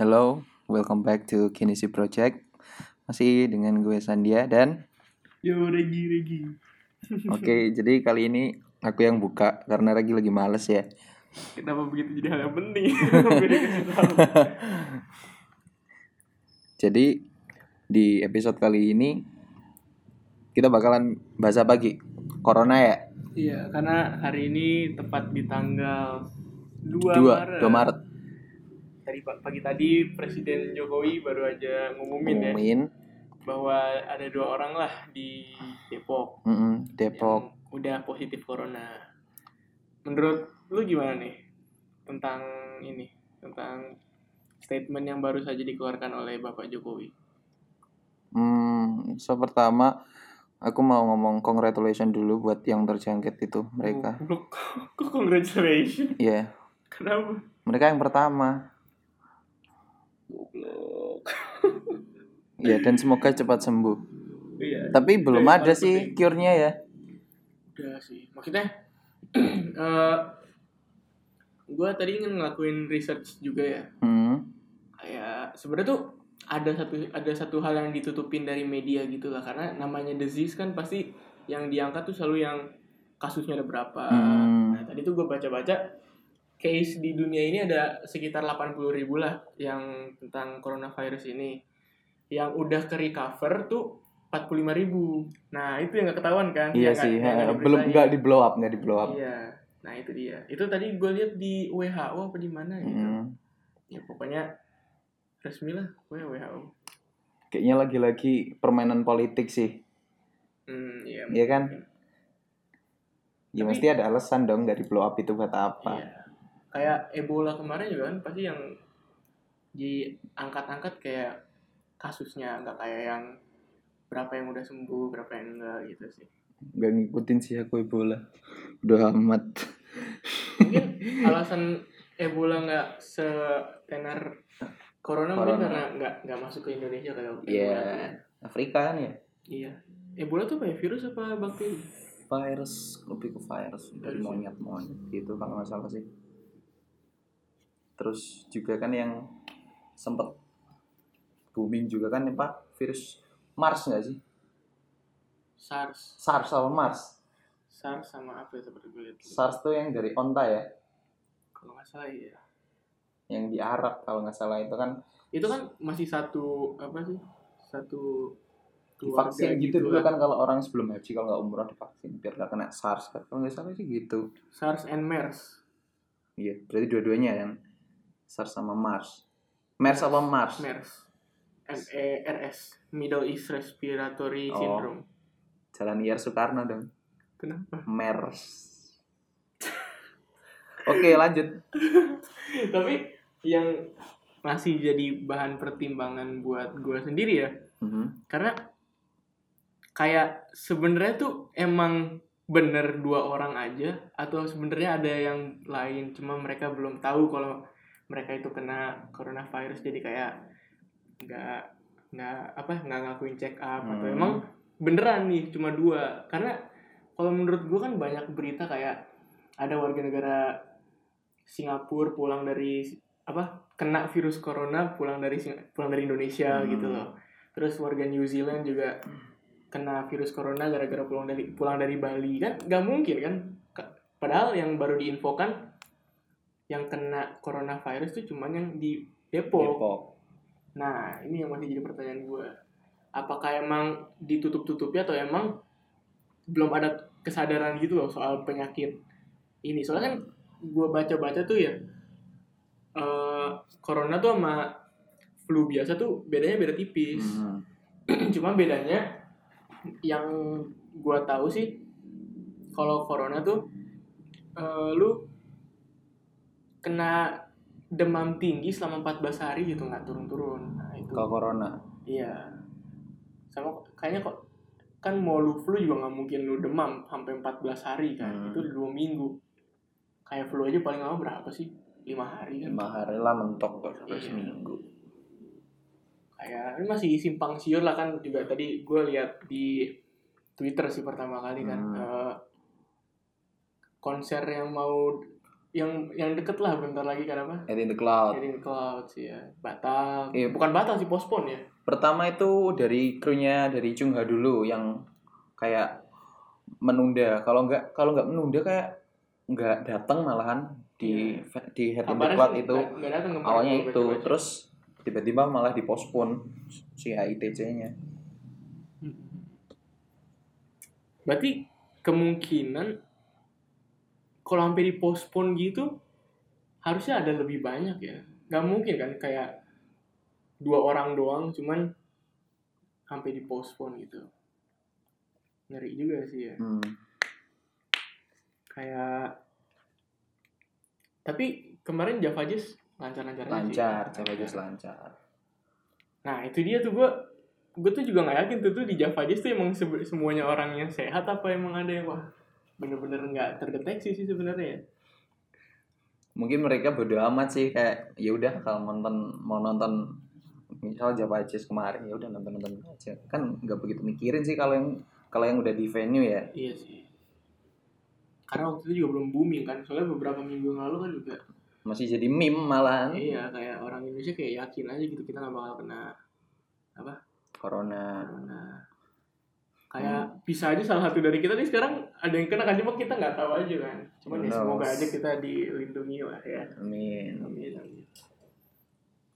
Hello, welcome back to Kinesi Project. Masih dengan gue Sandia dan Yo Regi Regi. oke, jadi kali ini aku yang buka karena Regi lagi males ya. Kenapa begitu jadi hal yang penting? Jadi di episode kali ini kita bakalan bahas apa? Corona ya? Iya, karena hari ini tepat di tanggal 2 2, Maret. 2 Maret. Tadi pa- pagi tadi Presiden Jokowi baru aja ngumumin ya Umumin bahwa ada dua orang lah di Depok mm-mm, Depok. yang udah positif corona. Menurut lu gimana nih tentang ini, tentang statement yang baru saja dikeluarkan oleh Bapak Jokowi? Hmm, so pertama aku mau ngomong congratulations dulu buat yang terjangkit itu mereka. Kok congratulations? Iya, Kenapa? mereka yang pertama. Goblok. Ya dan semoga cepat sembuh. Iya. Tapi belum yang ada sih cure-nya ya. Udah sih. Maksudnya eh gue tadi ingin ngelakuin research juga ya. Hmm. Kayak sebenarnya tuh ada satu ada satu hal yang ditutupin dari media gitu lah karena namanya disease kan pasti yang diangkat tuh selalu yang kasusnya ada berapa. Hmm. Nah, tadi tuh gue baca-baca case di dunia ini ada sekitar 80 ribu lah yang tentang coronavirus ini. Yang udah ke recover tuh 45 ribu. Nah, itu yang gak ketahuan kan? Iya nggak- sih, diberitain. belum nggak di blow up, nggak di blow up. Iya. Nah, itu dia. Itu tadi gue lihat di WHO apa di mana gitu. Hmm. Ya pokoknya resmi lah gue WHO. Kayaknya lagi-lagi permainan politik sih, Hmm, iya. Iya kan? Ya Tapi- mesti ada alasan dong di blow up itu buat apa? Iya. Kayak Ebola kemarin juga kan pasti yang diangkat-angkat kayak kasusnya nggak kayak yang berapa yang udah sembuh, berapa yang enggak gitu sih. Nggak ngikutin sih aku Ebola. Udah amat. Mungkin alasan Ebola nggak setenar Corona, mungkin Corona. karena nggak nggak masuk ke Indonesia kayak Ebola. Iya. Afrika kan ya? Iya. Ebola tuh ya? Virus apa bakteri? Virus, lebih ke virus dari Virus. monyet-monyet gitu kalau nggak salah sih. Terus juga kan yang sempet booming juga kan ya Pak, virus Mars nggak sih? SARS. SARS sama Mars. SARS sama apa ya seperti gue lihat. SARS tuh yang dari onta ya, Kalau nggak salah ya. yang di Arab kalau nggak salah itu kan Itu kan masih satu apa sih? Satu divaksin keluarga gitu dulu kan kalau orang sebelum haji kalau nggak umroh divaksin biar nggak kena SARS kan kalau nggak salah sih gitu. SARS and MERS. Iya, berarti dua-duanya kan SARS sama Mars. MERS apa Mars? MERS. MERS. Middle East Respiratory Oh. Syndrome. Jalan IR Soekarno dong. Kenapa? MERS. Oke, lanjut. Tapi yang masih jadi bahan pertimbangan buat gue sendiri ya. Mhm. Karena kayak sebenarnya tuh emang bener dua orang aja atau sebenarnya ada yang lain cuma mereka belum tahu kalau mereka itu kena coronavirus jadi kayak nggak nggak apa nggak ngakuin check up atau Hmm. emang beneran nih cuma dua karena kalau menurut gua kan banyak berita kayak ada warga negara Singapura pulang dari apa kena virus corona pulang dari Sing- pulang dari Indonesia Hmm. gitu loh terus warga New Zealand juga kena virus corona gara-gara pulang dari pulang dari Bali kan nggak mungkin kan Ka- padahal yang baru diinfokan yang kena coronavirus tuh cuman yang di Depok. Depok. Nah ini yang masih jadi pertanyaan gue apakah emang ditutup-tutupi atau emang belum ada kesadaran gitu loh soal penyakit ini soalnya kan gue baca-baca tuh ya eh corona tuh sama flu biasa tuh bedanya beda tipis Mhm. cuma bedanya yang gua tahu sih kalau corona tuh eh, lu kena demam tinggi selama 14 hari gitu nggak turun-turun nah itu Kalau corona. iya sama kayaknya kok kan mau lu flu juga nggak mungkin lu demam sampai 14 hari kan Hmm. itu dua minggu kayak flu aja paling lama berapa sih lima hari kan Lima hari lah mentok tuh sampai Iya. seminggu. kayak ini masih simpang siur lah kan juga tadi gue lihat di Twitter sih pertama kali kan Hmm. eh, konser yang mau yang yang deket lah bentar lagi kan apa Head in the Cloud. Heading Clouds ya batal Iya. bukan batal sih postpone ya Pertama itu dari krunya dari Chung Ha dulu yang kayak menunda. Kalau nggak kalau nggak menunda kayak nggak datang malahan di di Head in the Cloud sih itu. kemarin Awalnya itu terus tiba-tiba malah dipospon si HITC-nya. berarti kemungkinan kalau sampai di postpone gitu harusnya ada lebih banyak ya nggak mungkin kan kayak dua orang doang cuman sampai di postpone gitu ngeri juga sih ya Hmm. kayak tapi kemarin Java Jazz lancar-lancar aja sih. Lancar, Java Jazz lancar. Nah itu dia tuh gue gue tuh juga nggak yakin tuh tuh di Java Jazz tuh emang semuanya orang yang sehat apa emang ada yang wah bener-bener nggak terdeteksi sih sebenarnya ya. Mungkin mereka bodo amat sih kayak ya udah kalau nonton mau nonton misal Java Jazz kemarin ya udah nonton nonton aja kan nggak begitu mikirin sih kalau yang kalau yang udah di venue ya Iya sih. Karena waktu itu juga belum booming kan, soalnya beberapa minggu yang lalu kan juga masih jadi meme malahan iya kayak orang Indonesia kayak yakin aja gitu kita nggak bakal kena corona corona. Kayak bisa aja salah satu dari kita nih sekarang ada yang kena kan cuma kita nggak tahu aja kan. Cuman ya semoga aja kita dilindungi lah ya. amin Amin, amin.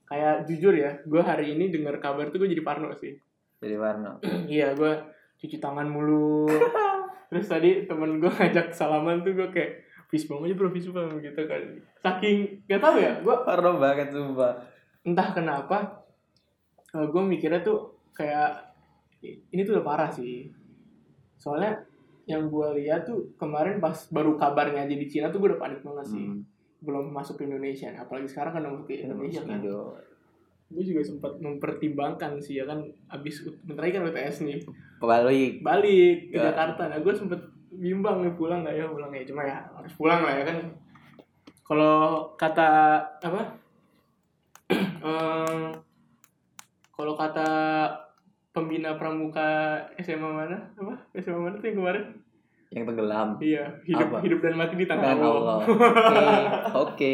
Kayak jujur ya, gue hari ini dengar kabar tuh gue jadi parno sih. jadi warna iya, gue cuci tangan mulu. Terus tadi temen gue ngajak salaman tuh gue kayak fistbump aja bro fistbump gitu kan. Saking gak tahu ya, gue parno banget sumpah entah kenapa gue mikirnya tuh kayak ini tuh udah parah sih. Soalnya yang gue lihat tuh kemarin pas baru kabarnya aja di Cina tuh gue udah panik banget sih. hmm. Belum masuk ke Indonesia, apalagi sekarang kan udah masuk ke Indonesia kan. Gue juga sempat mempertimbangkan sih ya kan abis bentar kan UTS nih balik balik ke Ya. Jakarta nah gue sempet bimbang nih pulang nggak ya pulang ya cuma ya harus pulang lah ya kan kalau kata apa Em, kalau kata pembina pramuka SMA mana? Apa? SMA mana tuh yang kemarin? Yang tenggelam. Iya hidup Apa? hidup dan mati di tangan Allah, oke oke.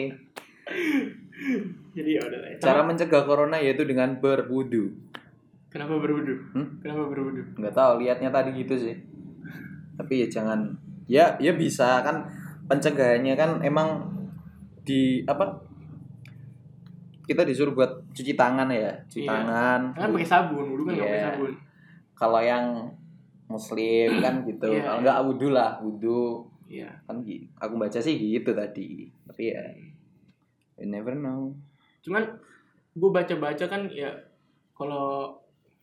Jadi ya udah lah ya. cara mencegah corona yaitu dengan berwudu. Kenapa berwudu? Hmm? kenapa berwudu? Nggak tahu liatnya tadi gitu sih. Tapi ya jangan. Ya ya bisa kan pencegahannya kan emang di apa? Kita disuruh buat cuci tangan ya cuci Iya. tangan kan pakai sabun dulu kan nggak pakai Iya. sabun. Kalau yang muslim kan gitu Iya, kalau iya. nggak wudhu lah wudhu iya. Kan aku baca sih gitu tadi tapi ya you never know. Cuman gue baca-baca kan ya kalau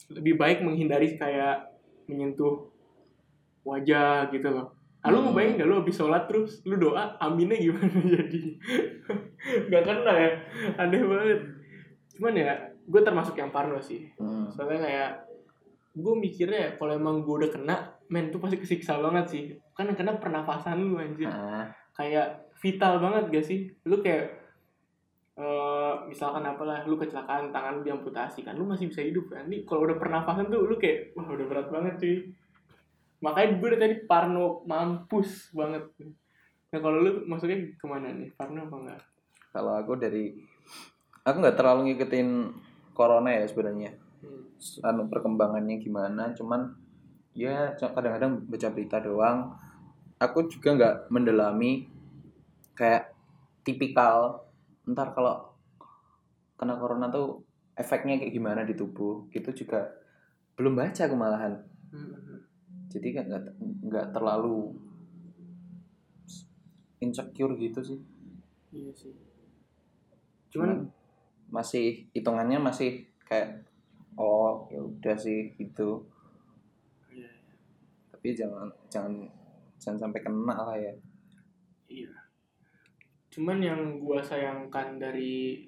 lebih baik menghindari kayak menyentuh wajah gitu loh. Ah, lu Hmm. ngebayang gak lu habis sholat terus lu doa aminnya gimana jadi nggak kena ya? Aneh banget cuman ya gue termasuk yang parno sih. Hmm. soalnya kayak gue mikirnya ya, kalau emang gue udah kena men tuh pasti kesiksa banget sih. Kan kena pernafasan lu anjir. Ah, kayak vital banget gak sih? Lu kayak eh misalkan apalah lu kecelakaan tangan lu diamputasi kan lu masih bisa hidup kan? Nih kalau udah pernafasan tuh lu kayak wah udah berat banget cuy. Makanya gue dari tadi parno mampus banget. Nah kalau lu maksudnya ke mana nih? Parno apa enggak? Kalau aku dari aku nggak terlalu ngikutin corona ya sebenarnya. Hmm. anu perkembangannya gimana cuman ya kadang-kadang baca berita doang. Aku juga nggak mendalami kayak tipikal ntar kalau kena corona tuh efeknya kayak gimana di tubuh gitu juga belum baca aku malahan Hmm. jadi kan nggak nggak terlalu insecure gitu sih. Iya sih. Cuman cuman masih hitungannya masih kayak oh ya udah sih gitu. Iya tapi jangan jangan jangan sampai kena lah ya. Iya. Cuman yang gua sayangkan dari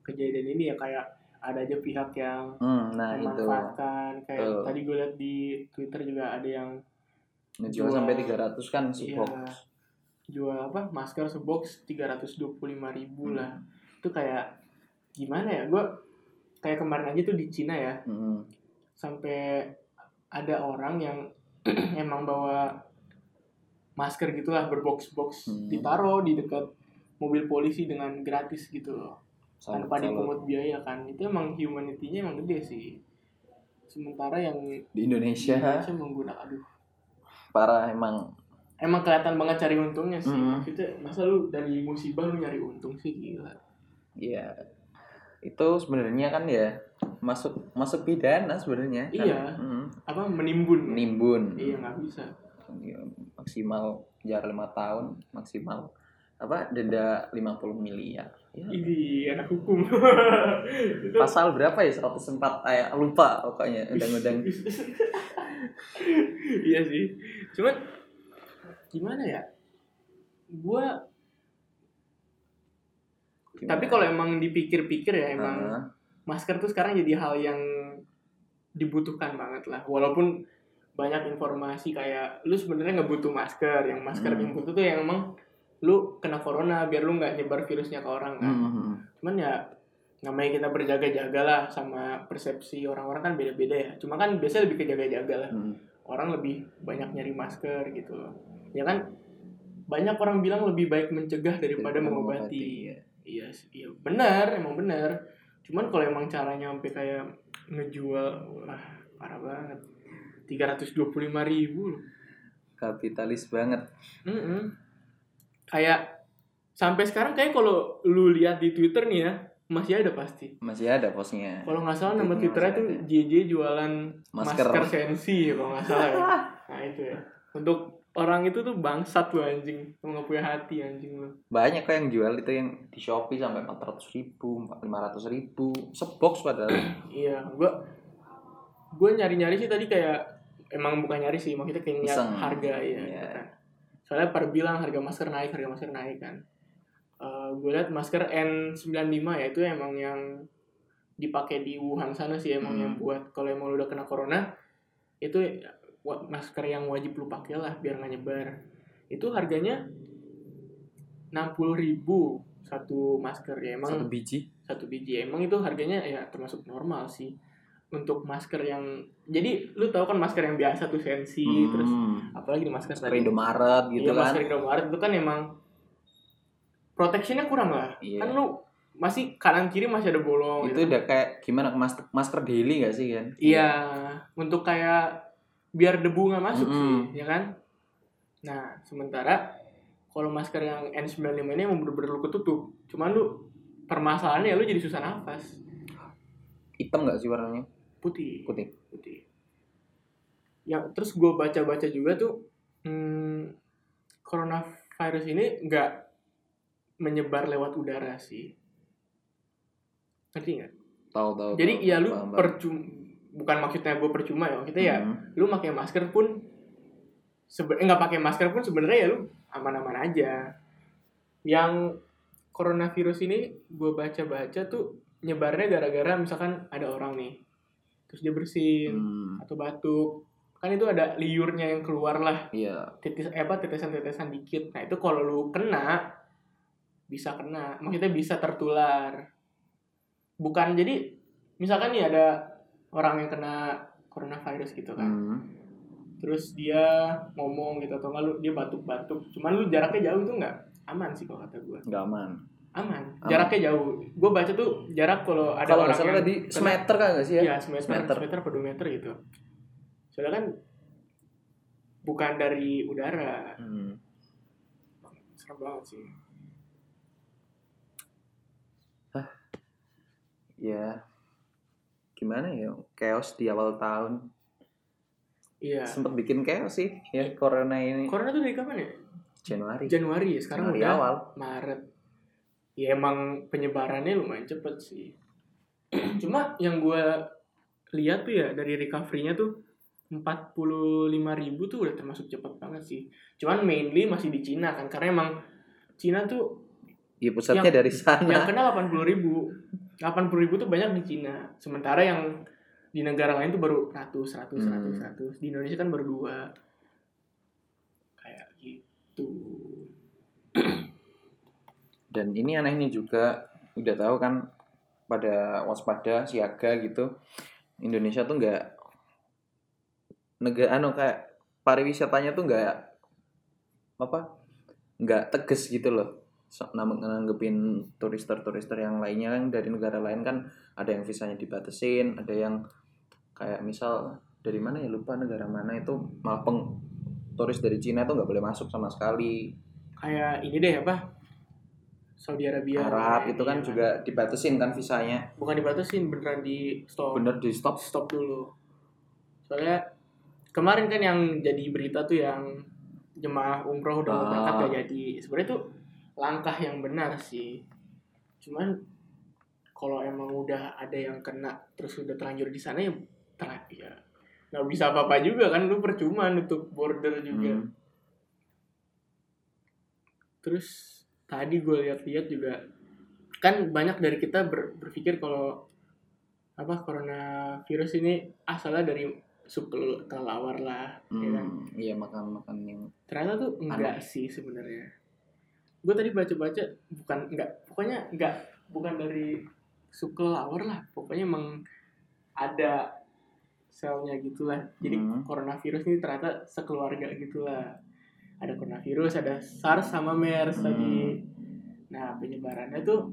kejadian ini ya kayak ada aja pihak yang hmm, nah itu. memanfaatkan. Kayak Betul. tadi gue liat di Twitter juga ada yang ngejual Jual- sampai 300 kan Iya. sebox. Jual apa masker sebox tiga ratus dua puluh lima ribu Hmm. lah. Itu kayak gimana ya gue kayak kemarin aja tuh di Cina ya. Hmm, sampai ada orang yang emang bawa masker gitulah berbox box Hmm. ditaruh di dekat mobil polisi dengan gratis gitu loh. Salut, tanpa dipungut biaya kan. Itu emang humanity-nya emang gede sih. Sementara yang di Indonesia. Indonesia menggunakan aduh. Parah emang. Emang kelihatan banget cari untungnya sih. Hmm. maksudnya masa lu dari musibah lu nyari untung sih gila. Ya itu sebenarnya kan ya masuk masuk pidana sebenarnya. Kan. Iya. Mm. apa menimbun? Nimbun iya nggak bisa. Ya, maksimal penjara lima tahun maksimal apa denda 50 miliar. Ya. ini anak hukum. Pasal berapa ya? 104 ayat lupa pokoknya undang-undang. Iya sih. Cuman gimana ya? Gua tapi kalau emang dipikir-pikir ya emang Heeh. masker tuh sekarang jadi hal yang dibutuhkan banget lah walaupun banyak informasi kayak lu sebenarnya nggak butuh masker yang masker Hmm. yang butuh tuh yang emang lu kena corona biar lu nggak nyebar virusnya ke orang kan Hmm. cuman ya namanya kita berjaga-jaga lah sama persepsi orang-orang kan beda-beda ya cuma kan biasanya lebih ke jaga-jaga lah Hmm. orang lebih banyak nyari masker gitu loh ya kan banyak orang bilang lebih baik mencegah daripada mengobati ya. Iya iya. Benar emang benar. Cuman kalau emang caranya sampai kayak ngejual wah parah banget. 325.000 ribu loh. Kapitalis banget. Mm-mm. kayak sampai sekarang kayak kalau lu lihat di Twitter nih ya masih ada pasti. Masih ada posnya. Kalau nggak salah nama Twitternya tuh ada. JJ jualan Masker. masker, sensi ya kalau nggak salah ya. Nah itu ya. Untuk orang itu tuh bangsat lu anjing lu nggak punya hati anjing lu banyak kok yang jual itu yang di Shopee sampai 400 ribu 500 ribu sebox padahal iya gua gua nyari-nyari sih tadi kayak emang bukan nyari sih maksudnya kayak nyari Iseng. harga ya Iya. gitu kan. soalnya pada bilang harga masker naik harga masker naik kan gue lihat masker N95 ya itu emang yang dipakai di Wuhan sana sih emang Hmm. yang buat kalau emang lu udah kena corona itu masker yang wajib lu pakai lah biar nggak nyebar. Itu harganya 60.000 ribu satu masker. Ya emang satu biji? Satu biji. Emang itu harganya ya termasuk normal sih untuk masker yang jadi lu tahu kan masker yang biasa tuh sensi terus Hmm. apalagi di masker masker tadi? Indomaret gitu iya, kan. masker Indomaret itu kan emang protectionnya kurang lah. Iya. kan lu masih kanan kiri masih ada bolong itu gitu kan. udah kayak gimana? Masker masker daily gak sih kan? Iya untuk kayak biar debu nggak masuk Mm-mm. sih ya kan? Nah sementara kalau masker yang N95 ini emang bener-bener lu ketutup. Cuman lu permasalahannya lu jadi susah nafas. Hitam gak sih warnanya? Putih. Putih. Putih. Ya terus gue baca-baca juga tuh hmm, coronavirus ini nggak menyebar lewat udara sih. Ngerti nggak? Tahu tahu jadi tahu. ya lu percuma bukan maksudnya gue percuma ya kita ya Hmm. lu pakai masker pun eh, nggak pakai masker pun sebenarnya ya lu aman-aman aja. Yang coronavirus ini gue baca-baca tuh nyebarnya gara-gara misalkan ada orang nih terus dia bersin Hmm. atau batuk kan itu ada liurnya yang keluar lah. Iya. Titis eh, apa tetesan-tetesan dikit. Nah itu kalau lu kena bisa kena maksudnya bisa tertular. Bukan jadi misalkan nih ada orang yang kena coronavirus gitu kan Hmm. terus dia ngomong gitu atau enggak lu dia batuk-batuk cuman lu jaraknya jauh itu nggak aman sih kalau kata gue nggak aman aman Aman. jaraknya jauh gue baca tuh jarak kalau ada kalau orang yang tadi semeter kan nggak sih ya Iya, semeter, Semeter. semeter, per 2 meter gitu. Soalnya kan bukan dari udara. Hmm. Serem banget sih. ya gimana ya chaos di awal tahun Iya. sempat bikin chaos sih ya corona ini Corona tuh dari kapan ya? Januari Januari ya, sekarang Januari udah awal Maret. Ya emang penyebarannya lumayan cepet sih. Cuma yang gue lihat tuh ya dari recovery-nya tuh 45.000 ribu tuh udah termasuk cepet banget sih. Cuman mainly masih di Cina kan, karena emang Cina tuh ya pusatnya Yang- dari sana yang kena 80 ribu 80 ribu tuh banyak di Cina. Sementara yang di negara lain tuh baru 100 100 Hmm. 100 100 di Indonesia kan baru dua. Kayak gitu. Dan ini anehnya juga. Udah tahu kan pada waspada siaga gitu. Indonesia tuh nggak negara anu kayak pariwisatanya tuh nggak apa nggak tegas gitu loh nanggepin turister-turister yang lainnya kan dari negara lain kan ada yang visanya dibatasin ada yang kayak misal dari mana ya lupa negara mana itu malah peng turis dari Cina itu nggak boleh masuk sama sekali. Kayak ini deh apa? Saudi Arabia Arab itu kan Iya. juga dibatasin kan visanya. Bukan dibatasin beneran di stop. Bener di stop. Stop dulu. Soalnya kemarin kan yang jadi berita tuh yang jemaah umroh udah mau Ah. berangkat gak jadi. Sebenarnya tuh langkah yang benar sih. Cuman kalau emang udah ada yang kena terus udah terlanjur di sana ya ter ya nggak bisa apa apa juga kan lu percuma nutup border juga. Hmm. terus tadi gue lihat-lihat juga kan banyak dari kita ber- berpikir kalau apa coronavirus ini asalnya dari sup kel- kelelawar lah ya kan? Hmm, iya makan makan yang ternyata tuh enggak sih sebenarnya gue tadi baca-baca bukan enggak pokoknya enggak bukan dari sup kelelawar lah. Pokoknya emang ada selnya gitulah. Jadi Hmm. coronavirus ini ternyata sekeluarga gitulah. Ada coronavirus ada SARS sama MERS Hmm. tadi nah penyebarannya tuh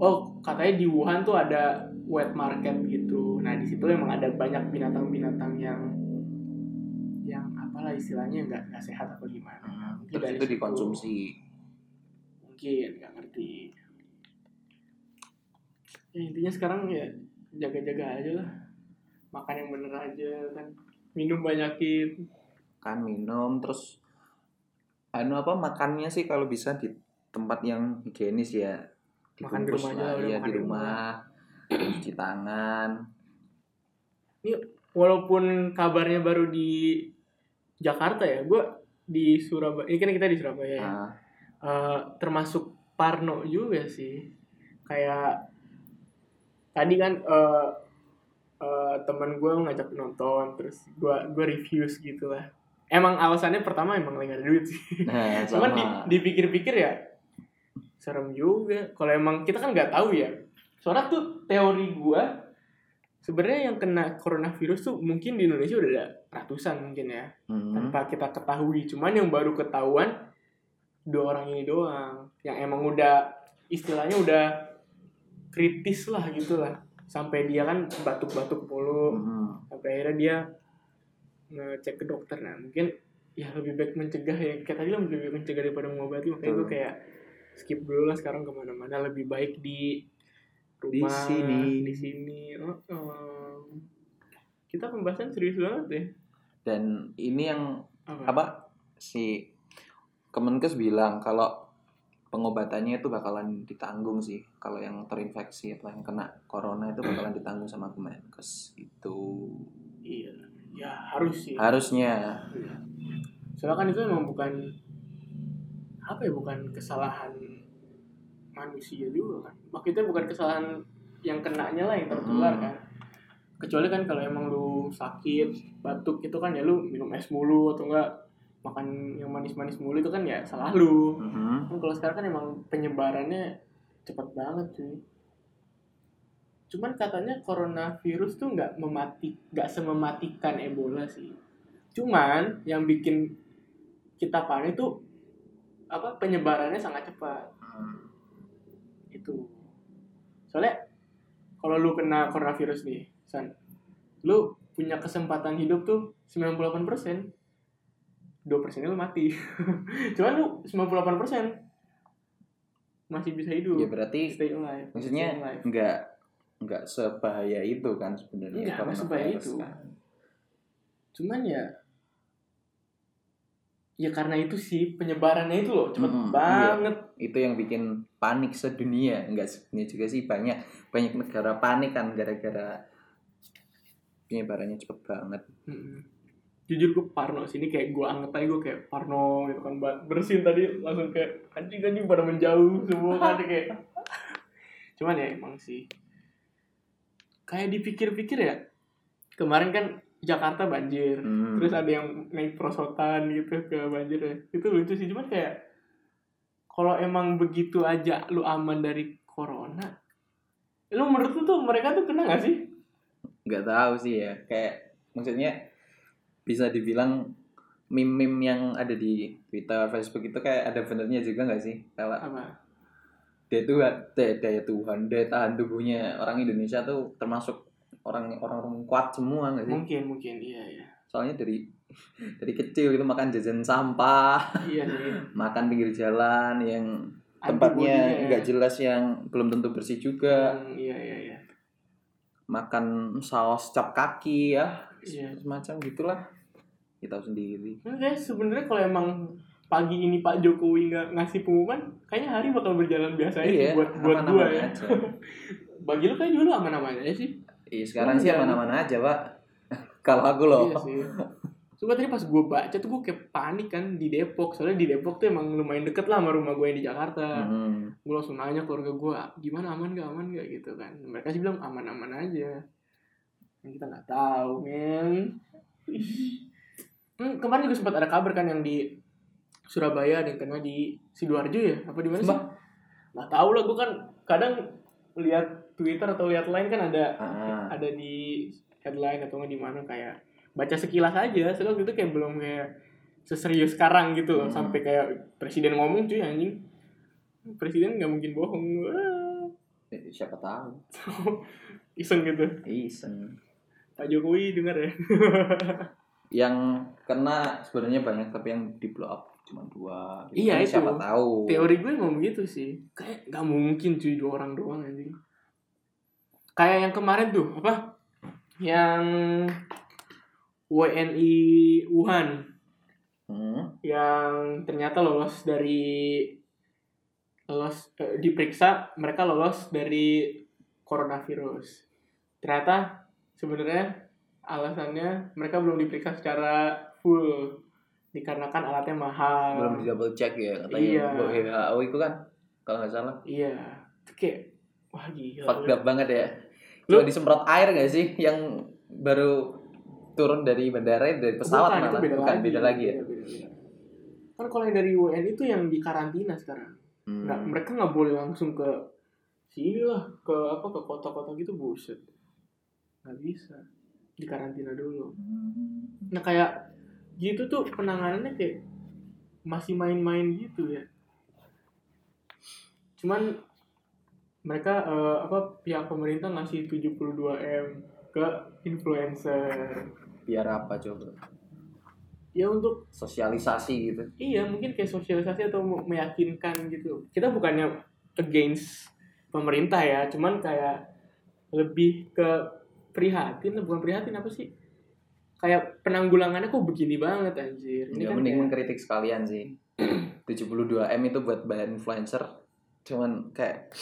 oh katanya di Wuhan tuh ada wet market gitu. Nah di situ emang ada banyak binatang-binatang yang yang apalah istilahnya nggak nggak sehat apa gimana Terus dari itu situ. dikonsumsi. Mungkin nggak ngerti. Ya intinya sekarang ya jaga-jaga aja lah. Makan yang bener aja kan. Minum banyakin. Kan minum terus anu apa makannya sih kalau bisa di tempat yang higienis ya. Makan di rumah aja lah, makan di rumah. cuci tangan. Walaupun kabarnya baru di Jakarta ya gue di Surabaya ini kan kita di Surabaya ya. Nah, Eh, termasuk Parno juga sih. Kayak tadi kan eh eh, teman gue ngajak nonton terus gue gue reviews gitu lah. Emang alasannya pertama emang lagi ada duit sih. Nah cuman di, dipikir-pikir ya serem juga. Kalau emang kita kan nggak tahu ya. Soalnya tuh teori gue sebenarnya yang kena coronavirus tuh mungkin di Indonesia udah ada ratusan mungkin ya Hmm, tanpa kita ketahui. Cuman yang baru ketahuan dua orang ini doang. Yang emang udah istilahnya udah kritis lah gitu lah. Sampai dia kan batuk-batuk mulu. Hmm, sampai akhirnya dia ngecek ke dokter. Nah mungkin ya lebih baik mencegah ya. Kayak tadi lah lebih baik mencegah daripada mengobati. Makanya gue Betul. kayak skip dulu lah sekarang ke mana-mana. Lebih baik di rumah sini. di sini. Oh, oh. kita pembahasan serius banget ya dan ini yang apa, apa si Kemenkes bilang kalau pengobatannya itu bakalan ditanggung sih kalau yang terinfeksi atau yang kena corona itu bakalan ditanggung sama Kemenkes itu iya ya harus sih harusnya Iya. Soalnya kan itu emang bukan apa ya bukan kesalahan manusia juga kan. Maksudnya bukan kesalahan yang kenanya lah yang tertular Hmm. kan. Kecuali kan kalau emang lu sakit, batuk itu kan ya lu minum es mulu atau enggak makan yang manis-manis mulu itu kan ya salah lu. Kan kalau sekarang kan emang penyebarannya cepat banget cuy. Cuman katanya coronavirus tuh nggak memati, nggak semematikan Ebola sih. Cuman yang bikin kita panik tuh apa penyebarannya sangat cepat Hmm. itu. Soalnya kalau lu kena coronavirus nih, San, lu punya kesempatan hidup tuh 98%. 2 persennya lu mati. Cuman lu 98% masih bisa hidup. ya berarti stay alive. maksudnya stay alive. nggak nggak sebahaya itu kan sebenarnya Nggak, nggak sebahaya itu. kan. Cuman ya ya karena itu sih penyebarannya itu loh cepet Mm-mm, banget. itu yang bikin panik sedunia enggak sedunia juga sih banyak banyak negara panik kan gara-gara penyebarannya cepet banget. Mm-mm. Jujur gue parno sini kayak gue anget aja gue kayak parno gitu kan bersin tadi langsung kayak anjing anjing pada menjauh semua. Kan kayak cuman ya emang sih. Kayak dipikir-pikir ya kemarin kan Jakarta banjir Hmm. terus ada yang naik prosotan gitu ke banjir ya. Itu lucu sih cuman kayak kalau emang begitu aja lu aman dari corona lu menurut lu tuh mereka tuh kena gak sih nggak tahu sih ya. Kayak maksudnya bisa dibilang meme-meme yang ada di Twitter, Facebook itu kayak ada benernya juga nggak sih? Kalau apa? Daya Tuhan, daya, daya Tuhan, daya tahan tubuhnya. Orang Indonesia tuh termasuk orang orang orang kuat semua nggak sih? mungkin mungkin. Iya iya. Soalnya dari dari kecil itu makan jajan sampah, iya sih makan pinggir jalan yang tempatnya ya. nggak jelas yang belum tentu bersih juga, Hmm, iya iya iya makan saus cap kaki ya, iya semacam gitulah. Kita tahu sendiri. Nah, guys, sebenarnya kalau emang pagi ini Pak Jokowi nggak ngasih pengumuman, kayaknya hari bakal berjalan biasa aja sih buat buat Iya, gua ya. aja. Bagi lu kayak dulu aman-aman aja sih. Iya sekarang Iya. sih aman-aman aja pak. Kalau aku loh. Iya sih. Cuma tadi pas gue baca tuh gue kayak panik kan di Depok. Soalnya di Depok tuh emang lumayan deket lah sama rumah gue yang di Jakarta. Hmm. Gue langsung nanya keluarga gue, gimana aman gak, aman gak gitu kan. Mereka sih bilang aman-aman aja. Yang kita nggak tahu, men. Hmm, kemarin juga sempat ada kabar kan yang di Surabaya yang kena di Sidoarjo ya? Apa di mana sih? Nggak tahu lah, gue kan kadang lihat Twitter atau lihat lain kan ada Ah, ada di headline atau nggak di mana kayak baca sekilas aja soalnya waktu itu kayak belum kayak seserius sekarang gitu loh Hmm. sampai kayak presiden ngomong cuy anjing presiden nggak mungkin bohong Wah, eh, siapa tahu. iseng gitu Isen. Pak Jokowi dengar ya Yang kena sebenarnya banyak tapi yang di blow up cuma dua. Gitu Iya, kan itu. Siapa tahu. teori gue emang begitu sih kayak nggak mungkin cuy dua orang doang anjing kayak yang kemarin tuh apa yang WNI Wuhan Hmm. yang ternyata lolos dari lolos eh, diperiksa mereka lolos dari coronavirus. Ternyata sebenarnya alasannya mereka belum diperiksa secara full dikarenakan alatnya mahal. Belum di double check ya katanya. Iya. WHO itu kan kalau nggak salah. Iya. Itu kayak wah gila. Fucked up banget ya. Lu- Cuma disemprot air gak sih yang baru turun dari bandara dari pesawat Bukan, itu beda bukan lagi. beda lagi ya. Beda, beda, beda. Kan kalau yang dari WNI itu yang di karantina sekarang. Hmm. Nggak, mereka nggak boleh langsung ke sini lah ke apa ke kota-kota gitu buset nggak bisa di karantina dulu nah kayak gitu tuh penanganannya kayak masih main-main gitu ya cuman mereka eh, apa pihak pemerintah ngasih 72 m ke influencer Biar apa coba? ya untuk Sosialisasi gitu. Iya, mungkin kayak sosialisasi atau me- meyakinkan gitu. Kita bukannya against pemerintah ya, cuman kayak lebih ke prihatin, bukan prihatin apa sih? Kayak penanggulangannya kok begini banget anjir. Ini Ya kan mending kayak, mengkritik sekalian sih. 72 M itu buat bayar influencer. Cuman kayak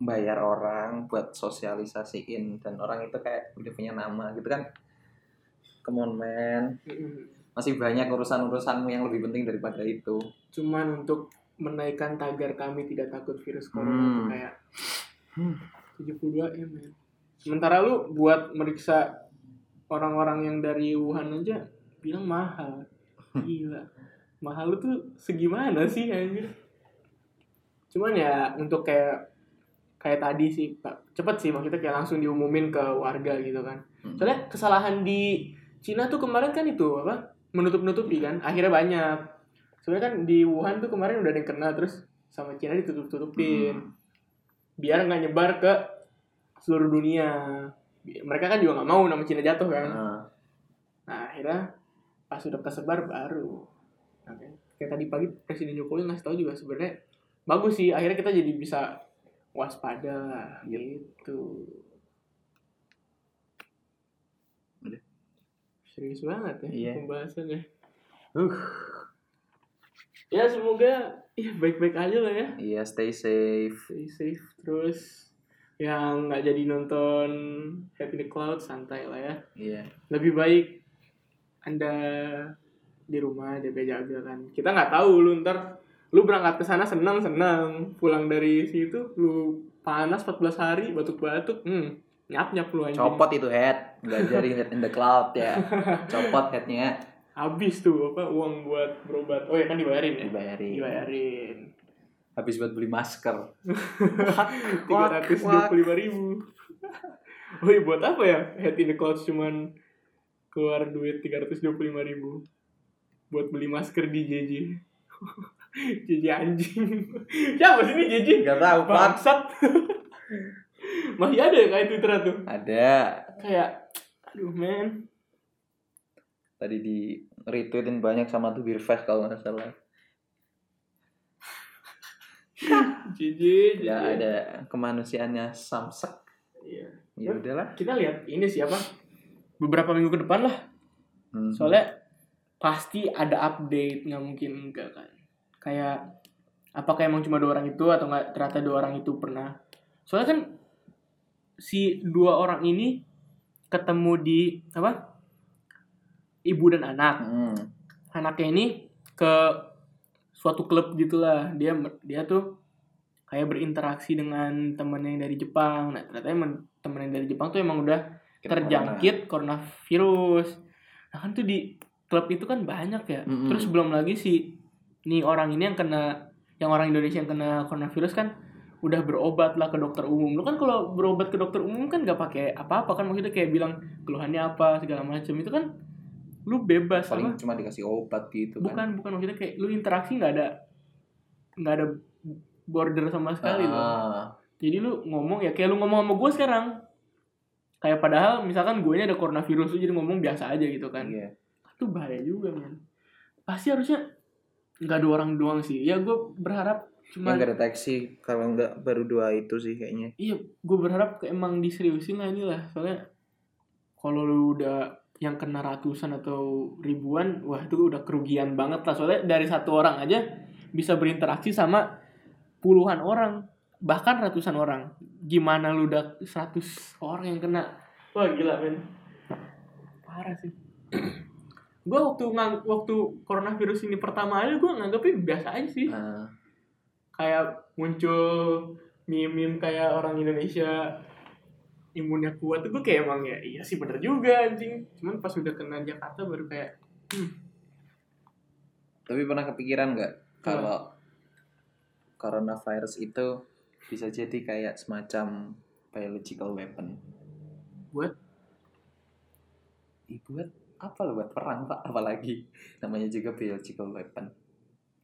bayar orang buat sosialisasiin dan orang itu kayak udah punya nama gitu kan. Come on man. Masih banyak urusan-urusanmu yang lebih penting daripada itu. cuman untuk menaikkan tagar kami tidak takut virus corona Hmm. kayak Hmm. 72 m ya. Sementara lu buat meriksa orang-orang yang dari Wuhan aja bilang mahal. Gila. Mahal lu tuh segimana sih anjir? Cuman ya untuk kayak kayak tadi sih Pak. Cepet sih maksudnya kayak langsung diumumin ke warga gitu kan. Hmm. Soalnya kesalahan di Cina tuh kemarin kan itu apa? Menutup-nutupi kan. Akhirnya banyak. Sebenarnya kan di Wuhan tuh kemarin udah ada yang kena terus sama Cina ditutup-tutupin Hmm. biar nggak nyebar ke seluruh dunia. Mereka kan juga nggak mau nama Cina jatuh kan. Nah, Nah akhirnya pas udah kesebar baru. Nah, kayak, tadi pagi Presiden Jokowi ngasih tahu juga sebenarnya bagus sih. Akhirnya kita jadi bisa waspada gitu. Udah. Serius banget ya Iya. pembahasannya. uh, Ya semoga ya baik-baik aja lah ya. iya stay safe. Stay safe terus yang nggak jadi nonton Happy the Cloud santai lah ya. Iya. lebih baik anda di rumah jaga-jaga kan kita nggak tahu lu ntar lu berangkat ke sana senang senang pulang dari situ lu panas 14 hari batuk-batuk hmm nyap nyap lu anjing Copot itu head, belajarin head in the cloud ya. Copot headnya, habis tuh apa uang buat berobat oh ya kan dibayarin ya dibayarin. dibayarin Habis buat beli masker. tiga ratus dua puluh lima ribu oh iya buat apa ya head in the cloud cuman keluar duit tiga ratus dua puluh lima ribu buat beli masker di JJ. JJ anjing. Siapa sih ini JJ? Gak tahu Pak. Bangsat. Masih ada ya kayak Twitter tuh. Ada. Kayak aduh men. Tadi di retweetin banyak sama tuh Birfest kalau nggak salah. JJ. Ya ada kemanusiaannya Samsek. Iya. Ya udahlah. Kita lihat ini siapa? Beberapa minggu ke depan lah. Hmm. Soalnya pasti ada update, nggak mungkin enggak kan. Kayak apakah emang cuma dua orang itu atau nggak ternyata dua orang itu pernah. Soalnya kan si dua orang ini ketemu di apa? Ibu dan anak. Hmm. Anaknya ini ke suatu klub gitulah. Dia dia tuh kayak berinteraksi dengan temennya yang dari Jepang. Nah, ternyata emang temen yang dari Jepang tuh emang udah Kena terjangkit coronavirus. Nah kan tuh di klub itu kan banyak ya. Mm-mm. Terus belum lagi si nih orang ini yang kena yang orang Indonesia yang kena coronavirus kan udah berobat lah ke dokter umum. Lu kan kalau berobat ke dokter umum kan gak pakai apa-apa kan maksudnya kayak bilang keluhannya apa segala macam itu kan lu bebas Paling apa? cuma dikasih obat gitu kan. Bukan bukan maksudnya kayak lu interaksi nggak ada nggak ada border sama sekali loh. Ah, Jadi lu ngomong ya kayak lu ngomong sama gue sekarang. Kayak padahal misalkan gue ada coronavirus jadi ngomong biasa aja gitu kan. Iya. Itu bahaya juga men. Pasti harusnya nggak ada orang doang sih. Ya gue berharap Yang cuma nggak deteksi kalau nggak baru dua itu sih kayaknya. iya gue berharap emang diseriusin lah inilah soalnya kalau lu udah yang kena ratusan atau ribuan wah itu udah kerugian banget lah. Soalnya dari satu orang aja bisa berinteraksi sama puluhan orang bahkan ratusan orang. Gimana lu udah 100 orang yang kena? Wah gila men. Parah sih. Gue waktu ngang waktu coronavirus ini pertama aja gue nganggapnya biasa aja sih. Ah, kayak muncul meme-meme kayak orang Indonesia imunnya kuat tuh gue kayak emang ya iya sih bener juga anjing cuman pas udah kena Jakarta baru kayak tapi pernah kepikiran nggak kalau coronavirus itu bisa jadi kayak semacam biological weapon? Buat? Ih, buat apa lo buat perang pak? Apalagi namanya juga biological weapon.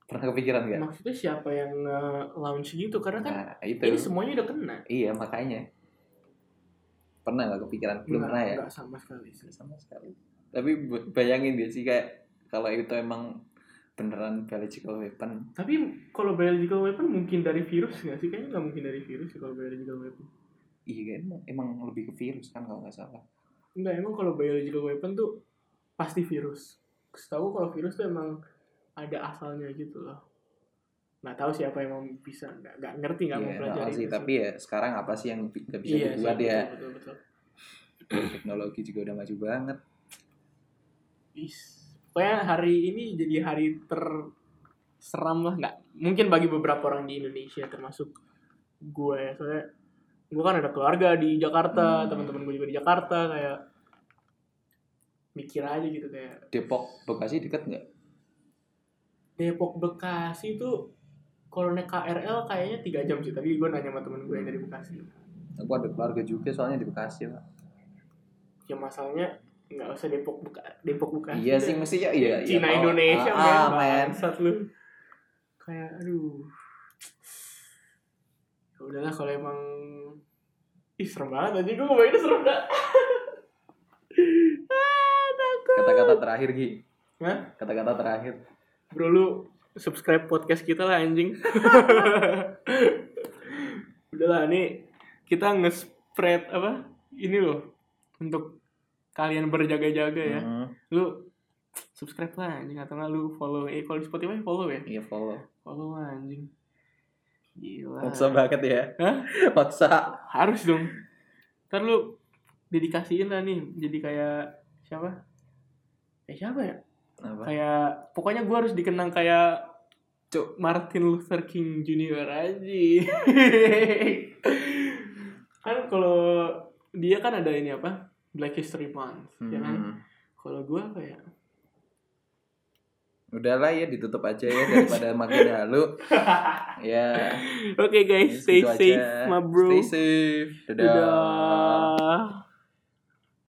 Pernah kepikiran nggak? maksudnya siapa yang launch gitu karena kan Nah itu. ini semuanya udah kena Iya makanya. Pernah nggak kepikiran? Belum Nggak- pernah ya? nggak sama sekali sih sama sekali tapi bayangin dia sih kayak kalau itu emang beneran biological weapon tapi kalau biological weapon mungkin dari virus nggak sih kayaknya nggak mungkin dari virus sih kalau biological weapon iya kan emang, emang lebih ke virus kan kalau nggak salah Enggak, emang kalau biological weapon tuh pasti virus. Setahu kalau virus tuh emang ada asalnya gitu loh. Nggak tahu siapa yang mau bisa, nggak, nggak ngerti, nggak mau Iya, pelajari. sih itu tapi ya sekarang apa sih yang nggak bisa sih, dibuat ya betul, betul, betul. teknologi juga udah maju banget Is. Pokoknya hari ini jadi hari terseram lah. Nggak, mungkin bagi beberapa orang di Indonesia termasuk gue ya. Soalnya gue kan ada keluarga di Jakarta, Hmm. teman-teman gue juga di Jakarta kayak mikir aja gitu kayak Depok Bekasi deket nggak Depok Bekasi itu kalau naik KRL kayaknya tiga jam sih. Tapi gue nanya sama temen gue yang dari Bekasi. Aku ada keluarga juga soalnya di Bekasi lah ya masalahnya nggak usah Depok Beka Depok Bekasi iya sih mestinya iya iya. Cina kalau- Indonesia ah, ah, men. bangsat lu. Kayak aduh. Ya udahlah kalau emang ih serem banget aja gue ngomongin serem dah ah takut. Kata-kata terakhir Gi. Hah? kata-kata terakhir bro lu subscribe podcast kita lah anjing. Udahlah ini kita nge-spread apa? Ini loh untuk kalian berjaga-jaga ya. Hmm, lu subscribe lah anjing. Atau nggak lu follow. Eh kalau di Spotify follow ya? Iya follow. Follow lah, anjing. Gila. Maksa banget ya. Hah? maksa. Harus dong. Ntar lu dedikasiin lah nih jadi kayak siapa? Eh siapa ya apa? Kayak pokoknya gue harus dikenang kayak Cuk Martin Luther King Junior aja. Kan kalau dia kan ada ini apa? Black History Month ya kan? Hmm. kalau gue kayak udahlah ya ditutup aja ya daripada makin halu. Ya. Oke guys stay safe aja. my bro. Stay safe. Dadah. Dadah.